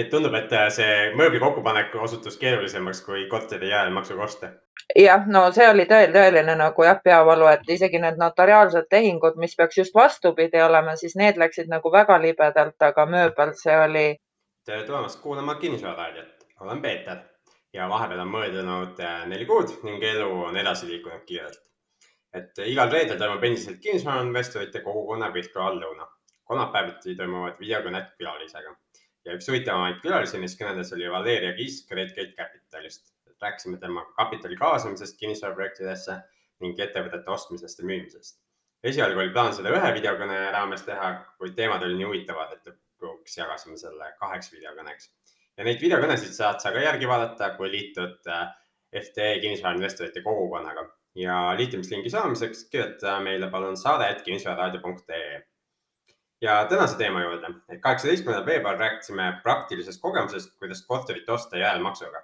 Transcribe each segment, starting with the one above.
nii et tundub, et see mööbli kokkupanek osutus keerulisemaks kui korteri järelmaksuga osta. jah, no see oli tõel, tõeline nagu jah, peavalu, et isegi need notariaalsed tehingud, mis peaks just vastupidi olema, siis need läksid nagu väga libedalt, aga mööbel see oli. tere tulemast kuulama Kinnisvararaadiot, olen Peeter ja vahepeal on möödunud äh, neli kuud ning elu on edasi liikunud kiirelt. et igal reedel toimub endiselt kinnisvarainvestorite kogukonna virtuaallõuna. kolmapäeviti toimuvad videokõned külalisega ja üks huvitavamaid külalisi neist kõnedes oli Valeria Kisk Redgate Capitalist. rääkisime temaga kapitali kaasamisest kinnisvaraprojektidesse ning ettevõtete ostmisest ja müümisest. esialgu oli plaan seda ühe videokõne raames teha, kuid teemad olid nii huvitavad, et lõpuks jagasime selle kaheks videokõneks. ja neid videokõnesid saad sa ka järgi vaadata, kui liitud äh, FTE kinnisvarainvestorite kogukonnaga ja liitumislingi saamiseks kirjuta meile palun saade.kinnisvararaadio.ee ja tänase teema juurde. kaheksateistkümnendal veebruaril rääkisime praktilisest kogemusest, kuidas korterit osta järelmaksuga.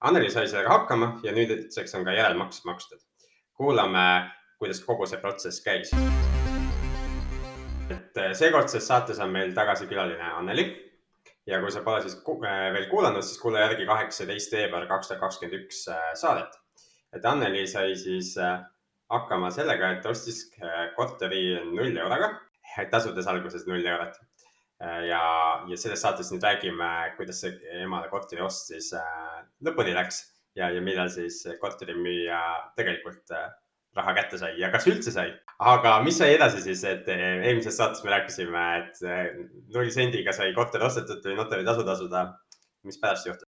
Anneli sai sellega hakkama ja nüüdseks on ka järelmaks makstud. kuulame, kuidas kogu see protsess käis. et eh, seekordses saates on meil tagasi külaline Anneli ja kui sa pole siis eh, veel kuulanud, siis kuula järgi kaheksateist veebruar kaks tuhat kakskümmend üks eh, saadet. et Anneli sai siis hakkama sellega, et ostis korteri null euroga tasudes alguses null eurot. Äh, ja, ja selles saates nüüd räägime, kuidas see emale korteri ost siis äh, lõpuni läks ja, ja millal siis korterimüüja tegelikult äh, raha kätte sai ja kas üldse sai. aga mis sai edasi siis, et eelmises saates me rääkisime, et null sendiga sai korter ostetud, tuli notaritasu tasuda. mis pärast juhtus?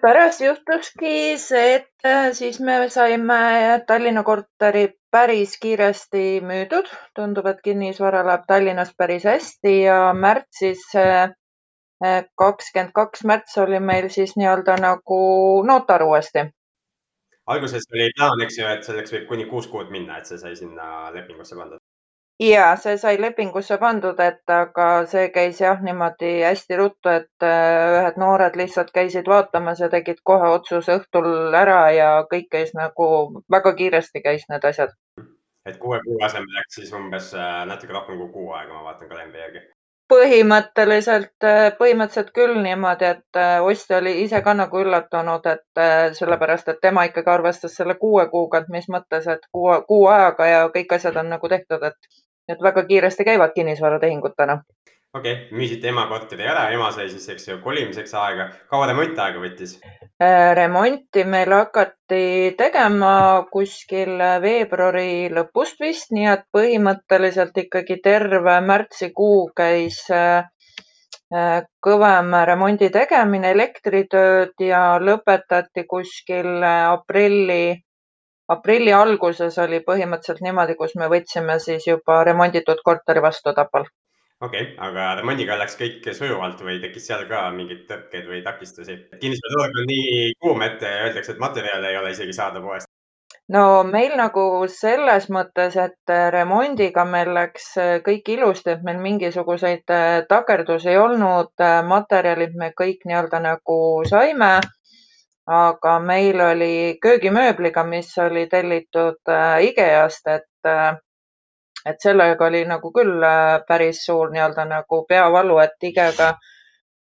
Pärast juhtuski see, et äh, siis me saime Tallinna korteri päris kiiresti müüdud. tundub, et kinnisvara läheb Tallinnas päris hästi ja märtsis, äh, kakskümmend kaks märts oli meil siis nii-öelda nagu notar uuesti. alguses oli plaan, eks ju, et selleks võib kuni kuus kuud minna, et see sai sinna lepingusse pandud ja see sai lepingusse pandud, et aga see käis jah niimoodi hästi ruttu, et äh, ühed noored lihtsalt käisid vaatamas ja tegid kohe otsuse õhtul ära ja kõik käis nagu väga kiiresti käis need asjad. et kuue kuu asemel läks siis umbes äh, natuke rohkem kui kuu aega, ma vaatan kalendri järgi. Põhimõtteliselt, äh, põhimõtteliselt küll niimoodi, et ostja oli ise ka nagu üllatunud, et sellepärast, et tema ikkagi arvestas selle kuue kuuga, et mis mõttes, et kuu, kuu ajaga ja kõik asjad on nagu tehtud, et et väga kiiresti käivad kinnisvaratehingud täna. Okei okay., müüsite ema korteri ära, ema sai siis, eks ju, kolimiseks aega. kaua remont aega võttis? Äh, remonti meil hakati tegema kuskil veebruari lõpust vist, nii et põhimõtteliselt ikkagi terve märtsikuu käis äh, äh, kõvem remondi tegemine, elektritööd ja lõpetati kuskil aprilli aprilli alguses oli põhimõtteliselt niimoodi, kus me võtsime siis juba remonditud korteri vastu Tapal. Okei okay,, aga remondiga läks kõik sujuvalt või tekkis seal ka mingeid tõrkeid või takistusi? kinnisvaraturg on nii kuum, et öeldakse, et materjale ei ole isegi saada poest. no meil nagu selles mõttes, et remondiga meil läks kõik ilusti, et meil mingisuguseid takerdusi ei olnud, materjalid me kõik nii-öelda nagu saime aga meil oli köögimööbliga, mis oli tellitud äh, IKEA-st, et, äh, et sellega oli nagu küll äh, päris suur nii-öelda nagu peavalu, et IKEA-ga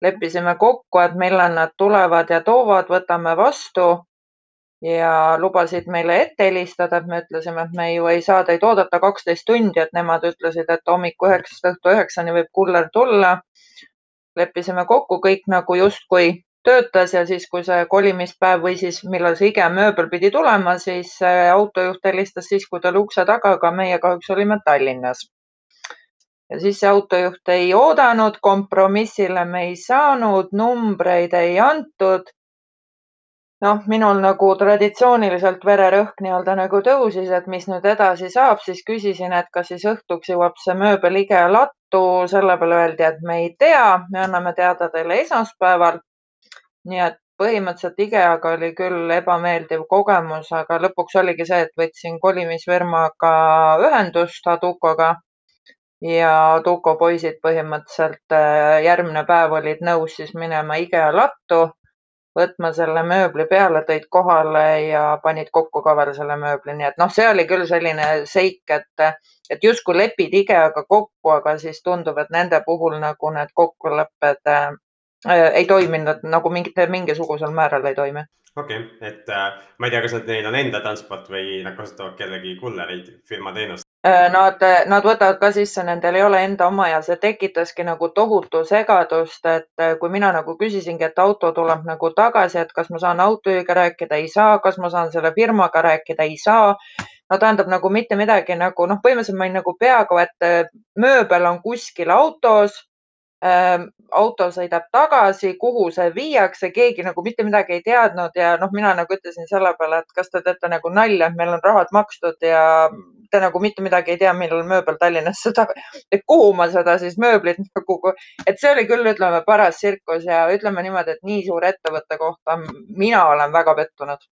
leppisime kokku, et millal nad tulevad ja toovad, võtame vastu ja lubasid meile ette helistada, et me ütlesime, et me ju ei saa teid oodata kaksteist tundi, et nemad ütlesid, et hommiku üheksast õhtu üheksani võib kuller tulla. leppisime kokku kõik nagu justkui töötas ja siis, kui see kolimispäev või siis millal see IKEA mööbel pidi tulema, siis autojuht helistas siis, kui ta oli ukse taga, aga meie kahjuks olime Tallinnas. ja siis see autojuht ei oodanud, kompromissile me ei saanud, numbreid ei antud. noh, minul nagu traditsiooniliselt vererõhk nii-öelda nagu tõusis, et mis nüüd edasi saab, siis küsisin, et kas siis õhtuks jõuab see mööbel IKEA lattu. selle peale öeldi, et me ei tea, me anname teada teile esmaspäeval nii et põhimõtteliselt IKEA-ga oli küll ebameeldiv kogemus, aga lõpuks oligi see, et võtsin kolimisfirmaga ühendust Adukoga. Ja Aduko poisid põhimõtteliselt äh, järgmine päev olid nõus siis minema IKEA lattu, võtma selle mööbli peale, tõid kohale ja panid kokku ka veel selle mööbli, nii et noh, see oli küll selline seik, et, et justkui lepid IKEA-ga kokku, aga siis tundub, et nende puhul nagu need kokkulepped äh, ei toiminud nagu mingite, mingisugusel määral ei toimi. okei okay., et äh, ma ei tea, kas nad, neil on enda transport või nad kasutavad kellegi kullereid firma teenust? Äh, nad, nad võtavad ka sisse, nendel ei ole enda oma ja see tekitaski nagu tohutu segadust, et äh, kui mina nagu küsisingi, et auto tuleb nagu tagasi, et kas ma saan autojuhiga rääkida, ei saa, kas ma saan selle firmaga rääkida, ei saa. no tähendab nagu mitte midagi nagu noh, põhimõtteliselt ma olin nagu peaaegu, et äh, mööbel on kuskil autos auto sõidab tagasi, kuhu see viiakse, keegi nagu mitte midagi ei teadnud ja noh, mina nagu ütlesin selle peale, et kas te teete nagu nalja, et meil on rahad makstud ja te nagu mitte midagi ei tea, millal mööbel Tallinnasse tagasi, et kuhu ma seda siis mööblit nagu, et see oli küll, ütleme, paras tsirkus ja ütleme niimoodi, et nii suure ettevõtte kohta mina olen väga pettunud.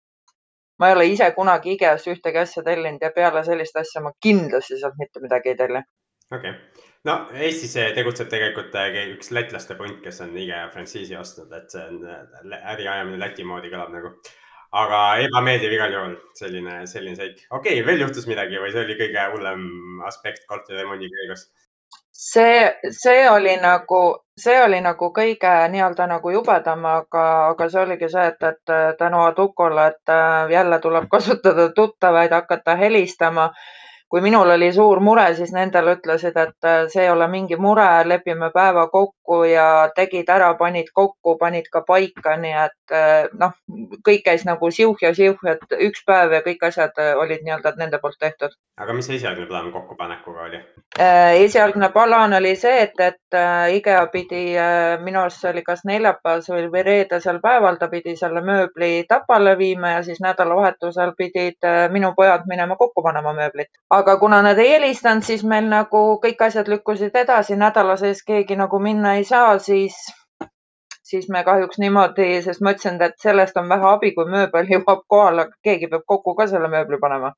ma ei ole ise kunagi IKEA-st ühtegi asja tellinud ja peale sellist asja ma kindlasti sealt mitte midagi ei telli. okei okay., no Eestis tegutseb tegelikult äh, üks lätlaste punt, kes on IKEA frantsiisi ostnud, et see on äh, äri ajamine Läti moodi kõlab nagu aga ebameeldiv igal juhul selline, selline seik. okei okay,, veel juhtus midagi või see oli kõige hullem aspekt korteriremondi käigus? see, see oli nagu, see oli nagu kõige nii-öelda nagu jubedam, aga, aga see oligi see, et, et tänu Adukole, et äh, jälle tuleb kasutada tuttavaid, hakata helistama kui minul oli suur mure, siis nendel ütlesid, et äh, see ei ole mingi mure, lepime päeva kokku ja tegid ära, panid kokku, panid ka paika, nii et äh, noh, kõik käis nagu siuh ja siuh, et üks päev ja kõik asjad äh, olid nii-öelda nende poolt tehtud. aga mis esialgne plaan kokkupanekuga oli? esialgne plaan oli see, et, et IKEA pidi, minu arust see oli kas neljapäevasel või reedesel päeval, ta pidi selle mööbli Tapale viima ja siis nädalavahetusel pidid minu pojad minema kokku panema mööblit aga kuna nad ei helistanud, siis meil nagu kõik asjad lükkusid edasi, nädala sees keegi nagu minna ei saa, siis, siis me kahjuks niimoodi, sest ma ütlesin, et sellest on vähe abi, kui mööbel jõuab kohale, keegi peab kokku ka selle mööbli panema.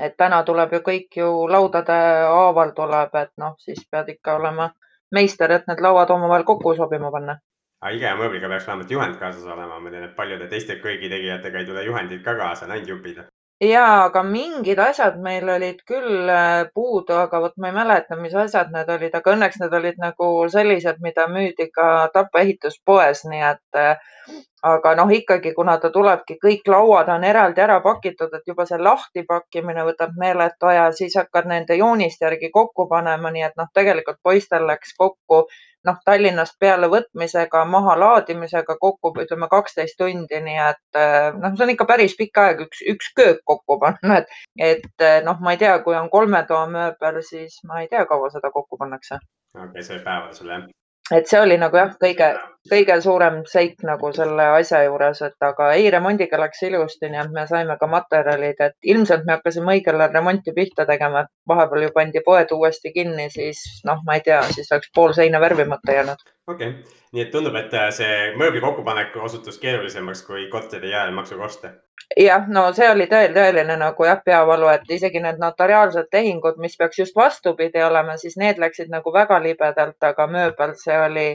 et täna tuleb ju kõik ju laudade haaval tuleb, et noh, siis pead ikka olema meister, et need lauad omavahel kokku sobima panna aga IKEA mööbliga peaks vähemalt juhend kaasas olema, ma tean, et paljude teiste köögitegijatega ei tule juhendid ka kaasa, on ainult jupid jaa, aga mingid asjad meil olid küll äh, puudu, aga vot ma ei mäleta, mis asjad need olid, aga õnneks need olid nagu sellised, mida müüdi ka Tapa ehituspoes, nii et äh, aga noh, ikkagi, kuna ta tulebki, kõik lauad on eraldi ära pakitud, et juba see lahtipakkimine võtab meeletu aja, siis hakkad nende jooniste järgi kokku panema, nii et noh, tegelikult poistel läks kokku noh, Tallinnast peale võtmisega, mahalaadimisega kokku ütleme kaksteist tundi, nii et eh, noh, see on ikka päris pikk aeg, üks, üks köök kokku panna, et, et eh, noh, ma ei tea, kui on kolme toa mööbel, siis ma ei tea, kaua seda kokku pannakse. okei okay,, see päeval sul jah? Et see oli nagu jah, kõige, kõige suurem seik nagu selle asja juures, et aga ei, remondiga läks ilusti, nii et me saime ka materjalid, et ilmselt me hakkasime õigel ajal remonti pihta tegema, et vahepeal ju pandi poed uuesti kinni, siis noh, ma ei tea, siis oleks pool seina värvimata jäänud. Okei okay., nii et tundub, et see mööbli kokkupanek osutus keerulisemaks kui korteri jäämaksukoste jah, no see oli tõel-, tõeline nagu jah, peavalu, et isegi need notariaalsed tehingud, mis peaks just vastupidi olema, siis need läksid nagu väga libedalt, aga mööbel see oli,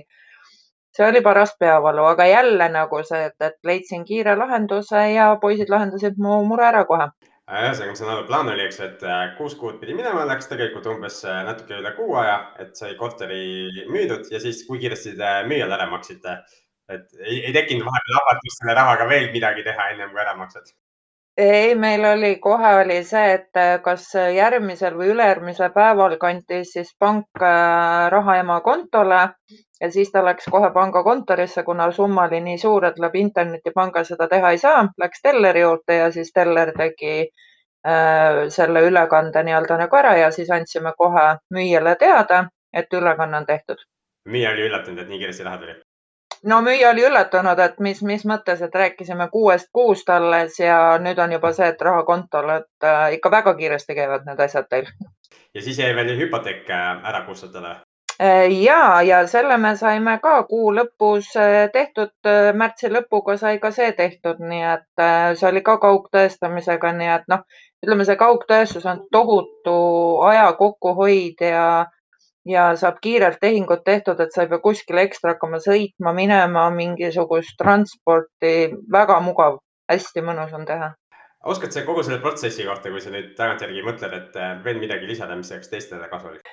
see oli paras peavalu, aga jälle nagu see, et, et leidsin kiire lahenduse ja poisid lahendasid mu mure ära kohe. Ühesõnaga, ma saan aru, plaan oli, eks, et äh, kuus kuud pidi minema, läks tegelikult umbes äh, natuke üle kuu aja, et sai korteri müüdud ja siis, kui kiiresti te müüjale ära maksite et ei, ei tekkinud vahepeal ahvatlust selle rahaga veel midagi teha, ennem kui ära maksad? Ei, meil oli kohe oli see, et äh, kas järgmisel või ülejärgmisel päeval kantis siis pank äh, raha ema kontole ja siis ta läks kohe pangakontorisse, kuna summa oli nii suur, et läbi internetipanga seda teha ei saa, läks telleri juurde ja siis teller tegi äh, selle ülekande nii-öelda nagu ära ja siis andsime kohe müüjale teada, et ülekanne on tehtud. müüja oli üllatunud, et nii kiiresti raha tuli? No müüja oli üllatunud, et mis, mis mõttes, et rääkisime kuuest kuust alles ja nüüd on juba see, et raha kontol, et äh, ikka väga kiiresti käivad need asjad teil. ja siis jäi veel hüpoteek äh, ära kustutada äh, ja, ja selle me saime ka kuu lõpus tehtud, märtsi lõpuga sai ka see tehtud, nii et see oli ka kaugtõestamisega, nii et noh, ütleme, see kaugtõestus on tohutu aja kokkuhoid ja ja saab kiirelt tehingud tehtud, et sa ei pea kuskile ekstra hakkama sõitma, minema, mingisugust transporti. väga mugav, hästi mõnus on teha. oskad sa kogu selle protsessi kohta, kui sa nüüd tagantjärgi mõtled, et veel midagi lisada, mis oleks teistele kasulik?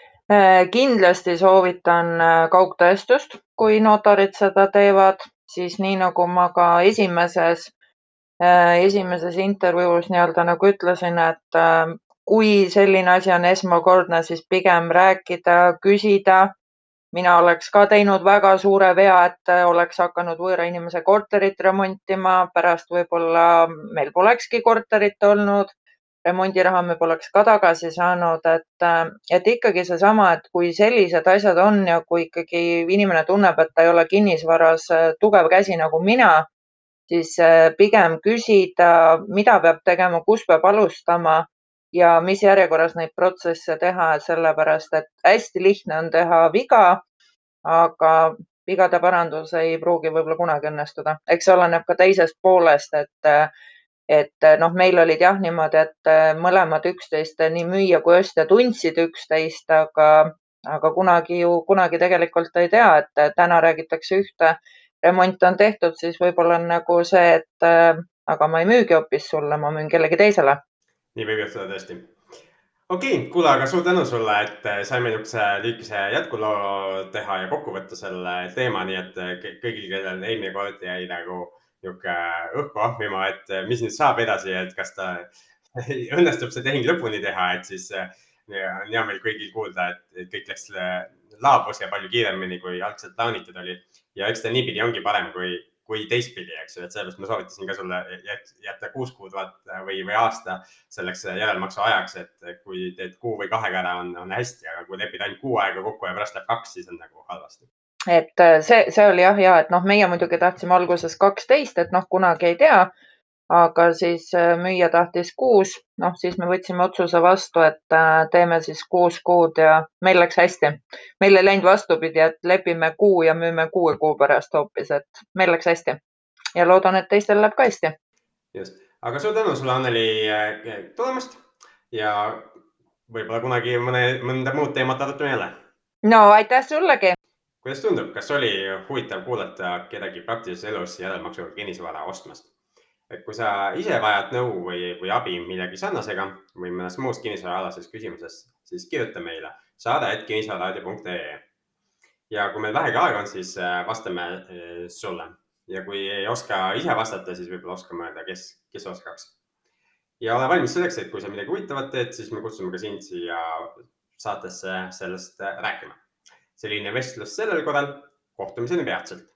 kindlasti soovitan kaugtõestust, kui notarid seda teevad, siis nii nagu ma ka esimeses, esimeses intervjuus nii-öelda nagu ütlesin, et kui selline asi on esmakordne, siis pigem rääkida, küsida. mina oleks ka teinud väga suure vea, et oleks hakanud võõra inimese korterit remontima, pärast võib-olla meil polekski korterit olnud. remondiraha me poleks ka tagasi saanud, et, et ikkagi seesama, et kui sellised asjad on ja kui ikkagi inimene tunneb, et ta ei ole kinnisvaras tugev käsi nagu mina, siis pigem küsida, mida peab tegema, kus peab alustama ja mis järjekorras neid protsesse teha, sellepärast et hästi lihtne on teha viga, aga vigade parandus ei pruugi võib-olla kunagi õnnestuda. eks see oleneb ka teisest poolest, et, et noh, meil olid jah niimoodi, et mõlemad üksteist, nii müüja kui ostja tundsid üksteist, aga, aga kunagi ju, kunagi tegelikult ei tea, et täna räägitakse ühte, remont on tehtud, siis võib-olla on nagu see, et aga ma ei müügi hoopis sulle, ma müün kellegi teisele nii võib juhtuda tõesti. okei okay,, kuule, aga suur tänu sulle, et äh, saime niisuguse lühikese jätkuloo teha ja kokku võtta selle teema, nii et äh, kõigil, kellel eelmine kord jäi nagu niisugune õhku ahmima, et äh, mis nüüd saab edasi, et kas ta õnnestub see tehing lõpuni teha, et siis on hea meel kõigil kuulda, et kõik läks laabus ja palju kiiremini, kui algselt plaanitud oli. ja eks ta niipidi ongi parem, kui kui teistpidi, eks ju, et sellepärast ma soovitasin ka sulle jätta kuus kuud vaata või, või aasta selleks järelmaksu ajaks, et kui teed kuu või kahega ära, on, on hästi, aga kui lepid ainult kuu aega kokku ja pärast läheb kaks, siis on nagu halvasti. et äh, see, see oli jah, ja et noh, meie muidugi tahtsime alguses kaksteist, et noh, kunagi ei tea aga siis äh, müüja tahtis kuus, noh siis me võtsime otsuse vastu, et äh, teeme siis kuus kuud ja meil läks hästi. meil ei läinud vastupidi, et lepime kuu ja müüme kuue kuu pärast hoopis, et meil läks hästi ja loodan, et teistel läheb ka hästi. just, aga suur tänu sulle, Anneli äh, tulemast ja võib-olla kunagi mõne, mõnda muud teemat arutame jälle. no aitäh sullegi. kuidas tundub, kas oli huvitav kuulata kedagi praktilises elus järelmaksuga kinnisvara ostmast? Et kui sa ise vajad nõu või, või abi millegi sarnasega või mõnes muus kinnisvaraalases küsimuses, siis kirjuta meile saade.kinnisvararaadio.ee. ja kui meil vähegi aega on, siis äh, vastame äh, sulle ja kui ei oska ise vastata, siis võib-olla oskame öelda, kes, kes oskaks. ja ole valmis selleks, et kui sa midagi huvitavat teed, siis me kutsume ka sind siia saatesse sellest äh, rääkima. selline vestlus sellel korral. kohtumiseni peatselt